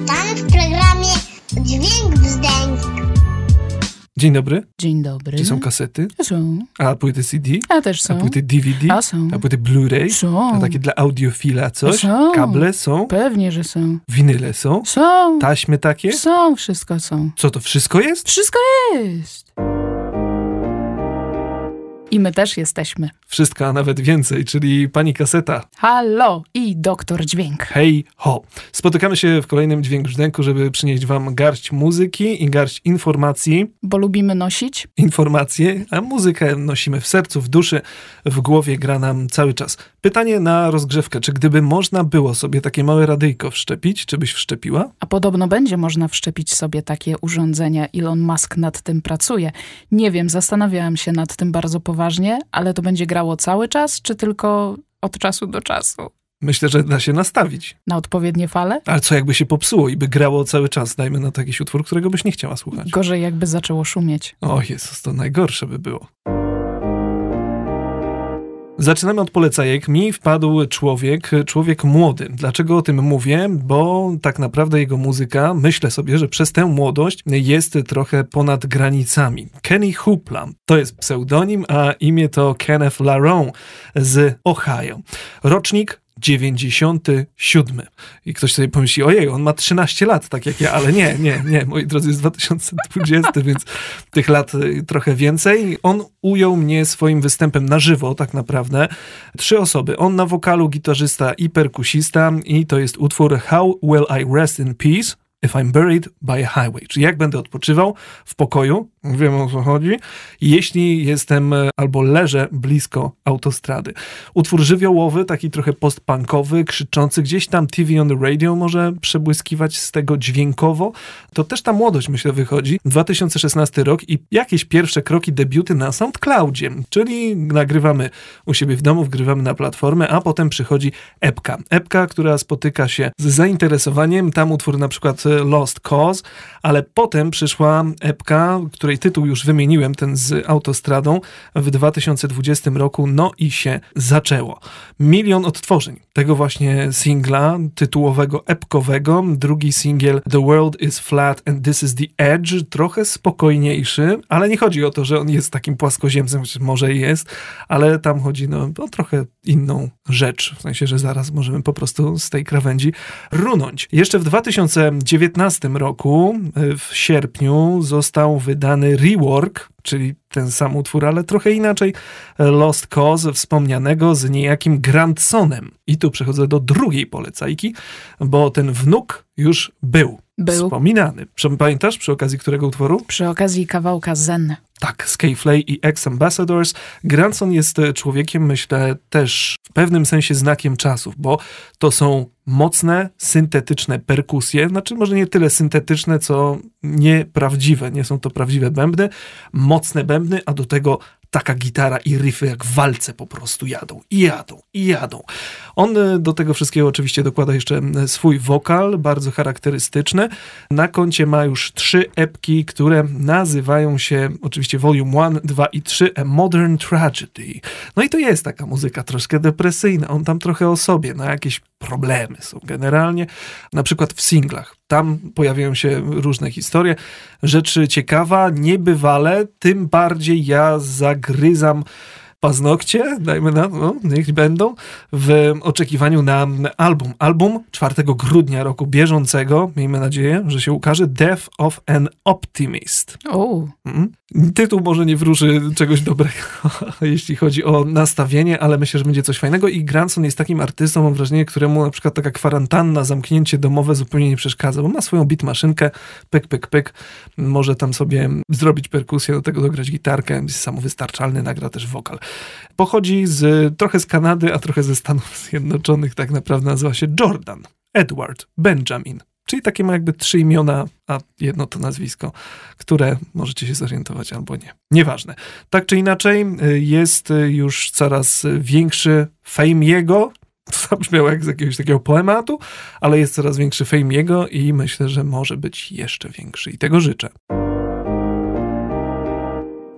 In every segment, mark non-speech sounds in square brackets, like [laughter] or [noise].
Witamy w programie Dźwięk Wzdęk. Dzień dobry. Dzień dobry. Gdzie są kasety? Są. A płyty CD? A też A są. płyty DVD? A są. A płyty Blu-ray? Są. A takie dla audiofila coś? Są. Kable są? Pewnie, że są. Winyle są? Są. Taśmy takie? Są, wszystko są. Co to wszystko jest? Wszystko jest. I my też jesteśmy. Wszystko, a nawet więcej, czyli pani kaseta. Halo i doktor dźwięk. Hej ho. Spotykamy się w kolejnym Dźwięk Brzdęku, żeby przynieść wam garść muzyki i garść informacji. Bo lubimy nosić. Informacje, a muzykę nosimy w sercu, w duszy, w głowie gra nam cały czas. Pytanie na rozgrzewkę. Czy gdyby można było sobie takie małe radyjko wszczepić, czy byś wszczepiła? A podobno będzie można wszczepić sobie takie urządzenia. Elon Musk nad tym pracuje. Nie wiem, zastanawiałam się nad tym bardzo poważnie, ale to będzie grało cały czas, czy tylko od czasu do czasu? Myślę, że da się nastawić. Na odpowiednie fale? Ale co jakby się popsuło i by grało cały czas? Dajmy na to jakiś utwór, którego byś nie chciała słuchać. Gorzej jakby zaczęło szumieć. O Jezus, to najgorsze by było. Zaczynamy od polecajek. Mi wpadł człowiek, człowiek młody. Dlaczego o tym mówię? Bo tak naprawdę jego muzyka, myślę sobie, że przez tę młodość jest trochę ponad granicami. Kenny Hoopla to jest pseudonim, a imię to Kenneth Larone z Ohio. Rocznik 97. I ktoś sobie pomyśli, ojej, on ma 13 lat, tak jak ja, ale nie, nie, nie, moi drodzy, jest 2020, więc tych lat y, trochę więcej. On ujął mnie swoim występem na żywo, tak naprawdę. Trzy osoby. On na wokalu, gitarzysta i perkusista i to jest utwór How Will I Rest in Peace? If I'm buried by a highway, czyli jak będę odpoczywał w pokoju, wiem o co chodzi, jeśli jestem e, albo leżę blisko autostrady. Utwór żywiołowy, taki trochę postpunkowy, krzyczący, gdzieś tam TV on the radio może przebłyskiwać z tego dźwiękowo. To też ta młodość, myślę, wychodzi. 2016 rok i jakieś pierwsze kroki, debiuty na SoundCloudzie, czyli nagrywamy u siebie w domu, wgrywamy na platformę, a potem przychodzi epka. Epka, która spotyka się z zainteresowaniem, tam utwór na przykład Lost Cause, ale potem przyszła epka, której tytuł już wymieniłem, ten z autostradą w 2020 roku, no i się zaczęło. Milion odtworzeń tego właśnie singla tytułowego, epkowego. Drugi singiel The World is Flat and This is the Edge, trochę spokojniejszy, ale nie chodzi o to, że on jest takim płaskoziemcem, chociaż może jest, ale tam chodzi no, o trochę inną rzecz, w sensie, że zaraz możemy po prostu z tej krawędzi runąć. Jeszcze w 2019 roku, w sierpniu, został wydany rework, czyli ten sam utwór, ale trochę inaczej, Lost Cause, wspomnianego z niejakim Grantsonem. I tu przechodzę do drugiej polecajki, bo ten wnuk już był. Był. Wspominany. Pamiętasz przy okazji którego utworu? Przy okazji kawałka Zen. Tak, Skayflay i Ex-Ambassadors. Granson jest e, człowiekiem, myślę, też w pewnym sensie znakiem czasów, bo to są mocne, syntetyczne perkusje, znaczy może nie tyle syntetyczne, co nieprawdziwe, nie są to prawdziwe bębny, mocne bębny, a do tego taka gitara i riffy jak w walce po prostu jadą i jadą i jadą. On e, do tego wszystkiego oczywiście dokłada jeszcze swój wokal, bardzo charakterystyczny. Na koncie ma już trzy epki, które nazywają się oczywiście Volume 1, 2 i 3 A Modern Tragedy. No i to jest taka muzyka troszkę depresyjna. On tam trochę o sobie, na jakieś problemy są generalnie, na przykład w singlach. Tam pojawiają się różne historie. Rzeczy ciekawa, niebywale, tym bardziej ja zagryzam paznokcie, dajmy na, no, niech będą, w oczekiwaniu na album. Album 4 grudnia roku bieżącego, miejmy nadzieję, że się ukaże, Death of an Optimist. O, Mhm. Tytuł może nie wróży czegoś dobrego, [laughs] jeśli chodzi o nastawienie, ale myślę, że będzie coś fajnego i Granson jest takim artystą, mam wrażenie, któremu na przykład taka kwarantanna, zamknięcie domowe zupełnie nie przeszkadza, bo ma swoją beatmaszynkę, pyk, pyk, pyk, może tam sobie zrobić perkusję, do tego dograć gitarkę, jest samowystarczalny, nagra też wokal. Pochodzi z, trochę z Kanady, a trochę ze Stanów Zjednoczonych, tak naprawdę nazywa się Jordan, Edward, Benjamin. Czyli takie ma jakby trzy imiona, a jedno to nazwisko, które możecie się zorientować albo nie. Nieważne. Tak czy inaczej, y, jest już coraz większy fame jego. [laughs] Zabrzmiało jak z jakiegoś takiego poematu, ale jest coraz większy fame jego i myślę, że może być jeszcze większy i tego życzę.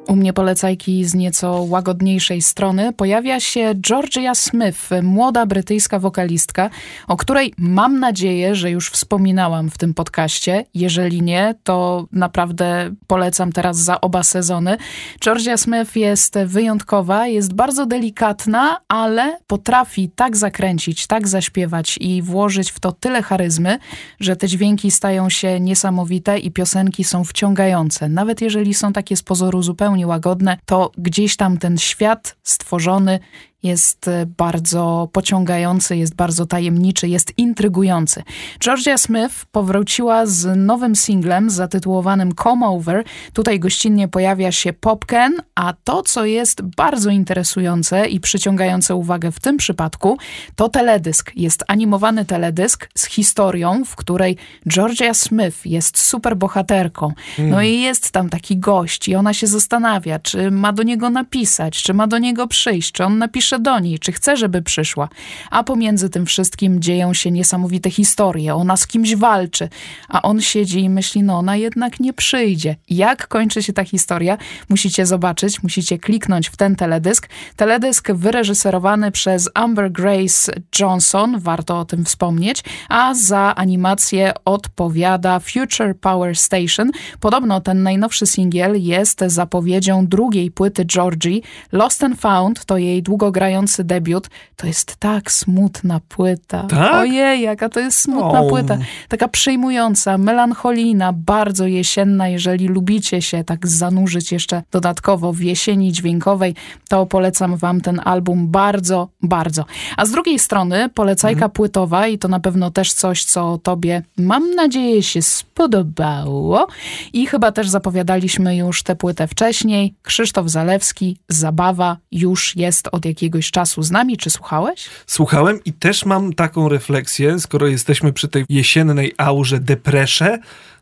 U mnie polecajki z nieco łagodniejszej strony pojawia się Georgia Smith, młoda brytyjska wokalistka, o której mam nadzieję, że już wspominałam w tym podcaście. Jeżeli nie, to naprawdę polecam teraz za oba sezony. Georgia Smith jest wyjątkowa, jest bardzo delikatna, ale potrafi tak zakręcić, tak zaśpiewać i włożyć w to tyle charyzmy, że te dźwięki stają się niesamowite i piosenki są wciągające. Nawet jeżeli są takie z pozoru zupełnie łagodne, to gdzieś tam ten świat stworzony jest e, bardzo pociągający, jest bardzo tajemniczy, jest intrygujący. Georgia Smith powróciła z nowym singlem zatytułowanym Come Over. Tutaj gościnnie pojawia się Popken, a to, co jest bardzo interesujące i przyciągające uwagę w tym przypadku, to teledysk. Jest animowany teledysk z historią, w której Georgia Smith jest super bohaterką. No hmm. i jest tam taki gość i ona się zastanawia, czy ma do niego napisać, czy ma do niego przyjść, czy on napisze pisze do niej, czy chce, żeby przyszła. A pomiędzy tym wszystkim dzieją się niesamowite historie. Ona z kimś walczy, a on siedzi i myśli, no ona jednak nie przyjdzie. Jak kończy się ta historia? Musicie zobaczyć, musicie kliknąć w ten teledysk. Teledysk wyreżyserowany przez Amber Grace Johnson, warto o tym wspomnieć, a za animację odpowiada Future Power Station. Podobno ten najnowszy singiel jest zapowiedzią drugiej płyty Georgie. Lost and Found to jej długo grający debiut, to jest tak smutna płyta. Tak? Ojej, jaka to jest smutna płyta. Taka przejmująca, melancholijna, bardzo jesienna. Jeżeli lubicie się tak zanurzyć jeszcze dodatkowo w jesieni dźwiękowej, to polecam wam ten album bardzo, bardzo. A z drugiej strony polecajka mhm. płytowa i to na pewno też coś, co tobie, mam nadzieję, się spodobało. I chyba też zapowiadaliśmy już tę płytę wcześniej. Krzysztof Zalewski, Zabawa już jest od jakiegoś jakiegoś czasu z nami, czy słuchałeś? Słuchałem i też mam taką refleksję, skoro jesteśmy przy tej jesiennej aurze depresze,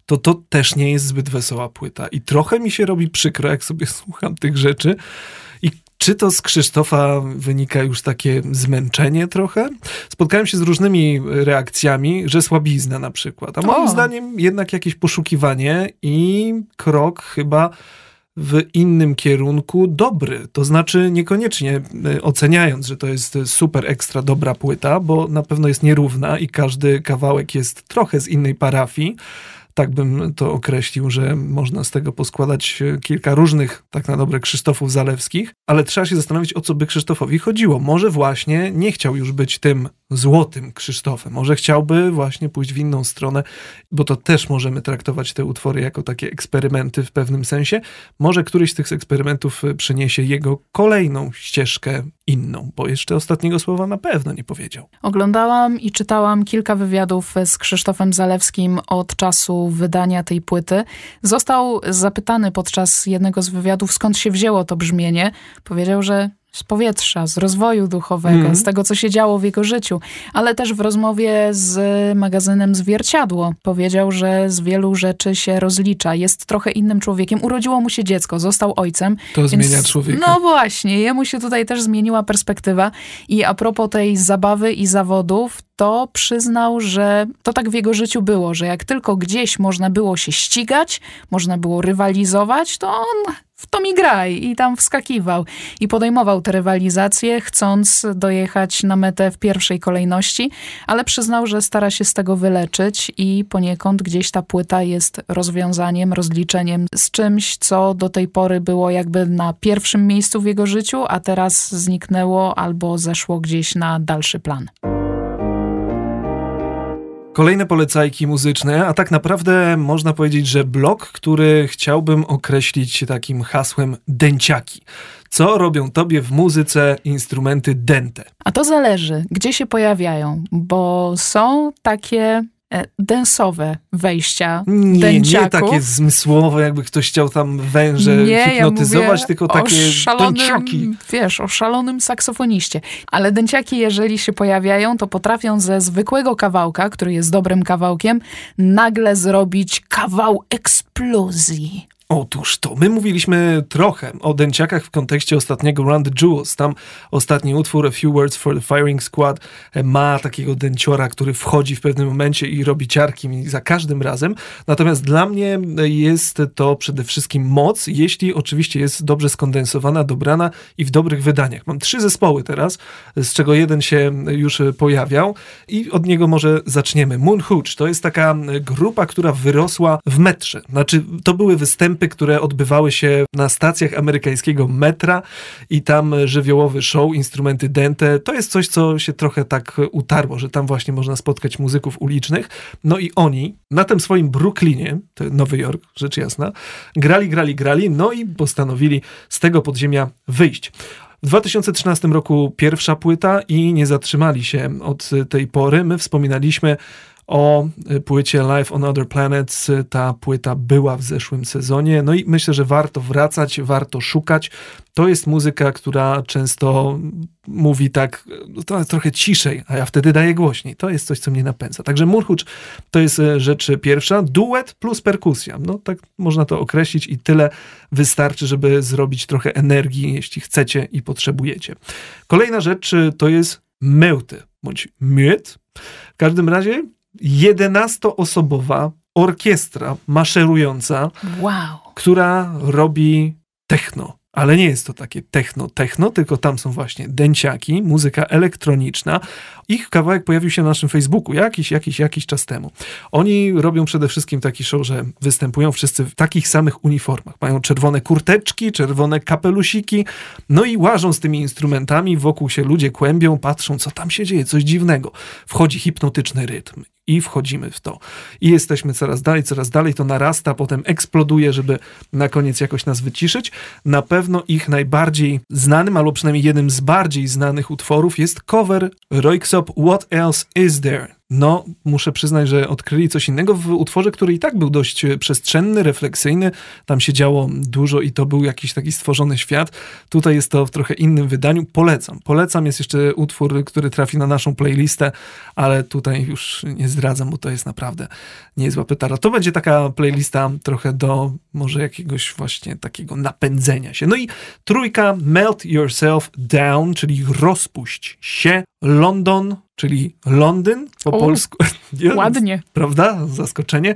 to to też nie jest zbyt wesoła płyta. I trochę mi się robi przykro, jak sobie [laughs] słucham tych rzeczy. I czy to z Krzysztofa wynika już takie zmęczenie trochę? Spotkałem się z różnymi reakcjami, że słabizna na przykład. A moim o. zdaniem jednak jakieś poszukiwanie i krok chyba w innym kierunku dobry. To znaczy niekoniecznie e, oceniając, że to jest super ekstra dobra płyta, bo na pewno jest nierówna i każdy kawałek jest trochę z innej parafii. Tak bym to określił, że można z tego poskładać e, kilka różnych, tak na dobre, Krzysztofów Zalewskich, ale trzeba się zastanowić, o co by Krzysztofowi chodziło. Może właśnie nie chciał już być tym złotym Krzysztofem. Może chciałby właśnie pójść w inną stronę, bo to też możemy traktować te utwory jako takie eksperymenty w pewnym sensie. Może któryś z tych eksperymentów e, przyniesie jego kolejną ścieżkę inną, bo jeszcze ostatniego słowa na pewno nie powiedział. Oglądałam i czytałam kilka wywiadów z Krzysztofem Zalewskim od czasu wydania tej płyty. Został zapytany podczas jednego z wywiadów, skąd się wzięło to brzmienie. Powiedział, że z powietrza, z rozwoju duchowego, mm. z tego, co się działo w jego życiu, ale też w rozmowie z magazynem Zwierciadło powiedział, że z wielu rzeczy się rozlicza, jest trochę innym człowiekiem. Urodziło mu się dziecko, został ojcem. To więc, zmienia człowieka. No właśnie, jemu się tutaj też zmieniła perspektywa i a propos tej zabawy i zawodów, to przyznał, że to tak w jego życiu było, że jak tylko gdzieś można było się ścigać, można było rywalizować, to on w to mi graj i tam wskakiwał i podejmował te rywalizacje, chcąc dojechać na metę w pierwszej kolejności, ale przyznał, że stara się z tego wyleczyć i poniekąd gdzieś ta płyta jest rozwiązaniem, rozliczeniem z czymś, co do tej pory było jakby na pierwszym miejscu w jego życiu, a teraz zniknęło albo zeszło gdzieś na dalszy plan. Kolejne polecajki muzyczne, a tak naprawdę można powiedzieć, że blok, który chciałbym określić takim hasłem dęciaki. Co robią tobie w muzyce instrumenty dęte? A to zależy, gdzie się pojawiają, bo są takie densowe wejścia nie. Nie takie zmysłowe, jakby ktoś chciał tam węże nie, hipnotyzować, ja tylko takie szalonym, dęciaki. Wiesz, o szalonym saksofoniście. Ale dęciaki, jeżeli się pojawiają, to potrafią ze zwykłego kawałka, który jest dobrym kawałkiem, nagle zrobić kawał eksplozji. Otóż to, my mówiliśmy trochę o dęciakach w kontekście ostatniego Run the Jewels. Tam ostatni utwór A Few Words for the Firing Squad e, ma takiego dęciora, który wchodzi w pewnym momencie i robi ciarki za każdym razem. Natomiast dla mnie jest to przede wszystkim moc, jeśli oczywiście jest dobrze skondensowana, dobrana i w dobrych wydaniach. Mam trzy zespoły teraz, z czego jeden się już pojawiał i od niego może zaczniemy. Moon Hooch to jest taka grupa, która wyrosła w metrze. Znaczy, to były występy występy, które odbywały się na stacjach amerykańskiego metra i tam żywiołowy show, instrumenty dente. To jest coś, co się trochę tak utarło, że tam właśnie można spotkać muzyków ulicznych. No i oni na tym swoim Brooklynie, to Nowy Jork, rzecz jasna, grali, grali, grali, no i postanowili z tego podziemia wyjść. W 2013 roku pierwsza płyta i nie zatrzymali się od tej pory. My wspominaliśmy o y, płycie Live on Other Planets. Ta płyta była w zeszłym sezonie, no i myślę, że warto wracać, warto szukać. To jest muzyka, która często mówi tak to trochę ciszej, a ja wtedy daję głośniej. To jest coś, co mnie napędza. Także Murhucz to jest y, rzecz pierwsza. Duet plus perkusja. No tak można to określić i tyle wystarczy, żeby zrobić trochę energii, jeśli chcecie i potrzebujecie. Kolejna rzecz y, to jest mełty, bądź miet. W każdym razie 11-osobowa orkiestra maszerująca, wow. która robi techno. Ale nie jest to takie techno-techno, tylko tam są właśnie dęciaki, muzyka elektroniczna. Ich kawałek pojawił się na naszym Facebooku jakiś, jakiś, jakiś czas temu. Oni robią przede wszystkim taki show, że występują wszyscy w takich samych uniformach. Mają czerwone kurteczki, czerwone kapelusiki, no i łażą z tymi instrumentami, wokół się ludzie kłębią, patrzą, co tam się dzieje, coś dziwnego. Wchodzi hipnotyczny rytm i wchodzimy w to. I jesteśmy coraz dalej, coraz dalej, to narasta, potem eksploduje, żeby na koniec jakoś nas wyciszyć. Na pewno ich najbardziej znanym, albo przynajmniej jednym z bardziej znanych utworów jest cover Royksop What Else Is There? No muszę przyznać, że odkryli coś innego w utworze, który i tak był dość e, przestrzenny, refleksyjny. Tam się działo dużo i to był jakiś taki stworzony świat. Tutaj jest to w trochę innym wydaniu. Polecam. Polecam. Jest jeszcze utwór, który trafi na naszą playlistę, ale tutaj już nie zdradzam, bo to jest naprawdę niezła pytara. To będzie taka playlista trochę do może jakiegoś właśnie takiego napędzenia się. No i trójka Melt Yourself Down, czyli rozpuść się. London, czyli Londyn po o, polsku. [laughs] ładnie. Prawda? Zaskoczenie.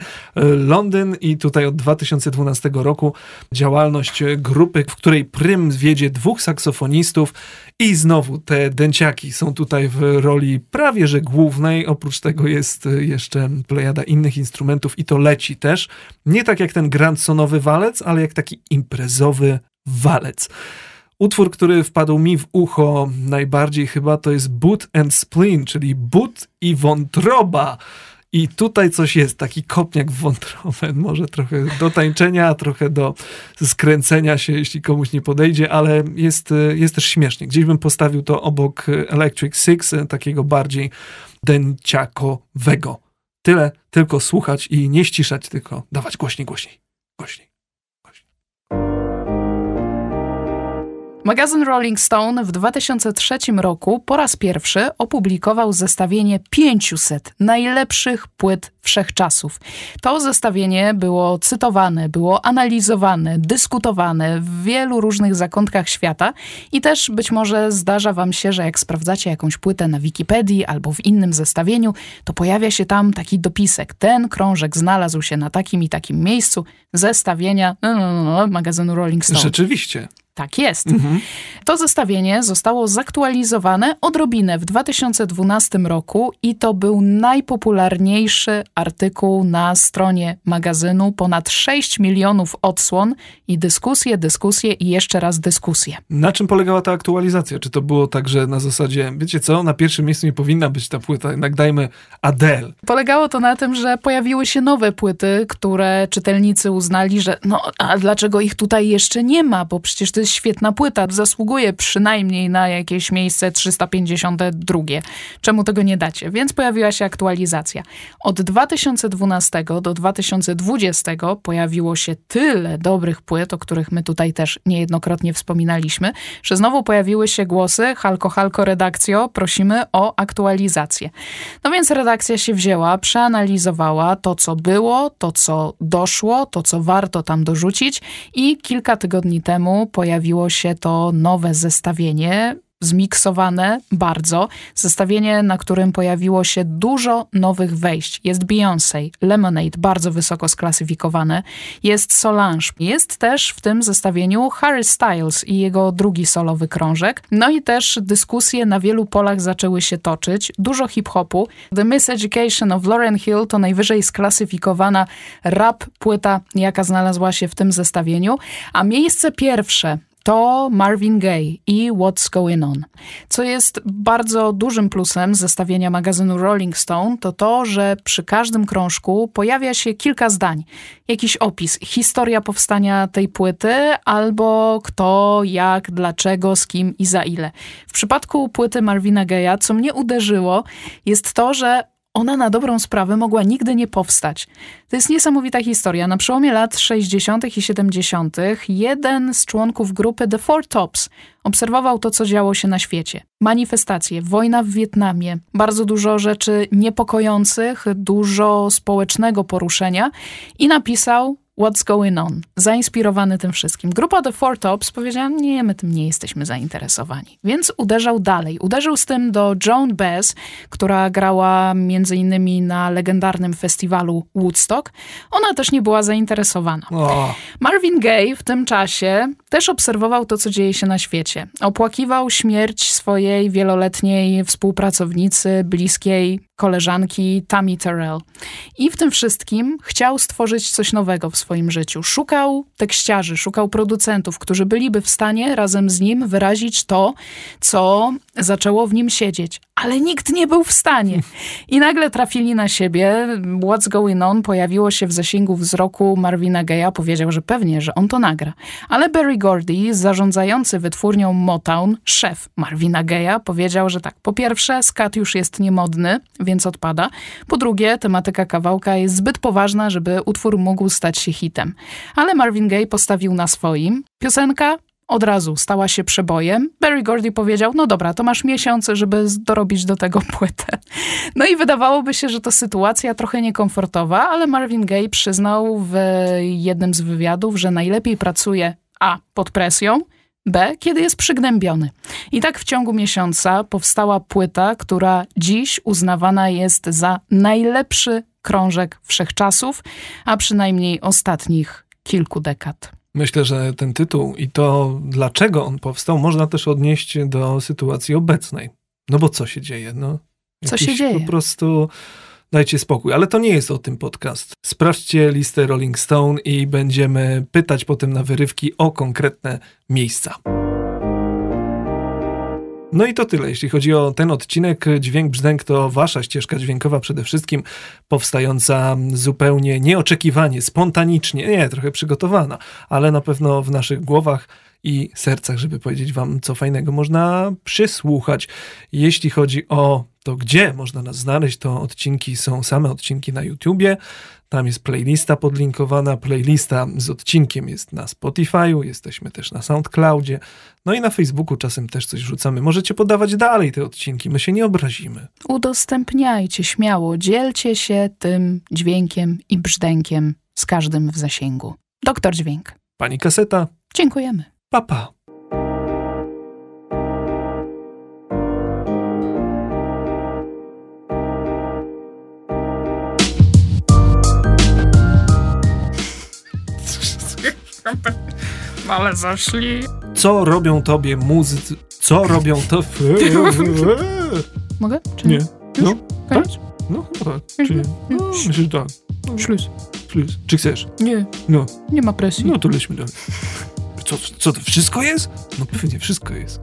Londyn i tutaj od 2012 roku działalność grupy, w której prym wiedzie dwóch saksofonistów i znowu te dęciaki są tutaj w roli prawie że głównej. Oprócz tego jest jeszcze plejada innych instrumentów i to leci też. Nie tak jak ten grandsonowy walec, ale jak taki imprezowy walec. Utwór, który wpadł mi w ucho najbardziej chyba to jest Boot and Spleen, czyli but i wątroba. I tutaj coś jest, taki kopniak w wątrobę, [laughs] może trochę do tańczenia, trochę do skręcenia się, jeśli komuś nie podejdzie, ale jest, jest też śmiesznie. Gdzieś bym postawił to obok Electric Six, takiego bardziej dęciakowego. Tyle, tylko słuchać i nie ściszać, tylko dawać głośniej, głośniej, głośniej. Magazyn Rolling Stone w 2003 roku po raz pierwszy opublikował zestawienie 500 najlepszych płyt wszechczasów. To zestawienie było cytowane, było analizowane, dyskutowane w wielu różnych zakątkach świata i też być może zdarza wam się, że jak sprawdzacie jakąś płytę na Wikipedii albo w innym zestawieniu, to pojawia się tam taki dopisek. Ten krążek znalazł się na takim i takim miejscu zestawienia no, no, no, no magazynu Rolling Stone. Rzeczywiście. Tak jest. Mhm. To zestawienie zostało zaktualizowane odrobinę w 2012 roku i to był najpopularniejszy artykuł na stronie magazynu. Ponad 6 milionów odsłon i dyskusje, dyskusje i jeszcze raz dyskusje. Na czym polegała ta aktualizacja? Czy to było tak, że na zasadzie, wiecie co, na pierwszym miejscu nie powinna być ta płyta, jednak dajmy Adele. Polegało to na tym, że pojawiły się nowe płyty, które czytelnicy uznali, że no a dlaczego ich tutaj jeszcze nie ma, bo przecież to świetna płyta, zasługuje przynajmniej na jakieś miejsce 352. Czemu tego nie dacie? Więc pojawiła się aktualizacja. Od 2012 do 2020 pojawiło się tyle dobrych płyt, o których my tutaj też niejednokrotnie wspominaliśmy, że znowu pojawiły się głosy Halko Halko redakcjo, prosimy o aktualizację. No więc redakcja się wzięła, przeanalizowała to, co było, to, co doszło, to, co warto tam dorzucić i kilka tygodni temu pojawiło się to nowe zestawienie zmiksowane bardzo. Zestawienie, na którym pojawiło się dużo nowych wejść. Jest Beyoncé, Lemonade, bardzo wysoko sklasyfikowane. Jest Solange. Jest też w tym zestawieniu Harry Styles i jego drugi solowy krążek. No i też dyskusje na wielu polach zaczęły się toczyć. Dużo hip-hopu. The Miseducation of Lauren Hill to najwyżej sklasyfikowana rap płyta, jaka znalazła się w tym zestawieniu. A miejsce pierwsze to Marvin Gaye i What's Going On. Co jest bardzo dużym plusem zestawienia magazynu Rolling Stone, to to, że przy każdym krążku pojawia się kilka zdań. Jakiś opis, historia powstania tej płyty, albo kto, jak, dlaczego, z kim i za ile. W przypadku płyty Marvina Gaye'a, co mnie uderzyło, jest to, że ona na dobrą sprawę mogła nigdy nie powstać. To jest niesamowita historia. Na przełomie lat 60. i 70. jeden z członków grupy The Four Tops obserwował to, co działo się na świecie. Manifestacje, wojna w Wietnamie, bardzo dużo rzeczy niepokojących, dużo społecznego poruszenia i napisał What's Going On, zainspirowany tym wszystkim. Grupa The Four Tops powiedziała, nie, my tym nie jesteśmy zainteresowani. Więc uderzał dalej. Uderzył z tym do Joan Baez, która grała między innymi na legendarnym festiwalu Woodstock. Ona też nie była zainteresowana. O, Marvin Gaye w tym czasie też obserwował to, co dzieje się na świecie. Opłakiwał śmierć swojej wieloletniej współpracownicy, bliskiej koleżanki Tammy Terrell. I w tym wszystkim chciał stworzyć coś nowego w swoim życiu. Szukał tekściarzy, szukał producentów, którzy byliby w stanie razem z nim wyrazić to, co zaczęło w nim siedzieć. Ale nikt nie był w stanie. I nagle trafili na siebie. What's Going On pojawiło się w zasięgu wzroku Marvina Gaye'a. Powiedział, że pewnie, że on to nagra. Ale Barry Gordy, zarządzający wytwórnią Motown, szef Marvina Gaye'a, powiedział, że tak, po pierwsze, skat już jest niemodny, więc odpada. Po drugie, tematyka kawałka jest zbyt poważna, żeby utwór mógł stać się hitem. Ale Marvin Gaye postawił na swoim. Piosenka od razu stała się przebojem. Barry Gordy powiedział, no dobra, to masz miesiąc, żeby dorobić do tego płytę. No i wydawałoby się, że to sytuacja trochę niekomfortowa, ale Marvin Gaye przyznał w jednym z wywiadów, że najlepiej pracuje a. pod presją, B. Kiedy jest przygnębiony. I tak w ciągu miesiąca powstała płyta, która dziś uznawana jest za najlepszy krążek wszechczasów, a przynajmniej ostatnich kilku dekad. myślę, że ten tytuł i to, dlaczego on powstał, można też odnieść do sytuacji obecnej. No bo co się dzieje? No, Co się dzieje? Po prostu dajcie spokój. Ale to nie jest o tym podcast. Sprawdźcie listę Rolling Stone i będziemy pytać potem na wyrywki o konkretne miejsca. No i to tyle, jeśli chodzi o ten odcinek. Dźwięk Brzdęk to wasza ścieżka dźwiękowa przede wszystkim, powstająca zupełnie nieoczekiwanie, spontanicznie, nie, trochę przygotowana, ale na pewno w naszych głowach i sercach, żeby powiedzieć wam, co fajnego można przysłuchać. Jeśli chodzi o to, gdzie można nas znaleźć, to odcinki są same odcinki na YouTubie. Tam jest playlista podlinkowana. Playlista z odcinkiem jest na Spotify'u, jesteśmy też na SoundCloudzie. No i na Facebooku czasem też coś wrzucamy. Możecie podawać dalej te odcinki, my się nie obrazimy. Udostępniajcie śmiało, dzielcie się tym dźwiękiem i brzdękiem z każdym w zasięgu. Doktor Dźwięk. Pani kaseta, Dziękujemy. papa. Ale zaszli. Co robią tobie muzycy? Co robią to... [laughs] Mogę? Czy Nie. No, tak? No, chyba tak. Czy nie? No, myślę, że tak. Szluz. Plus. Czy chcesz? Nie, No, nie ma presji. no to lećmy dalej. Co, co to wszystko jest? No pewnie wszystko jest.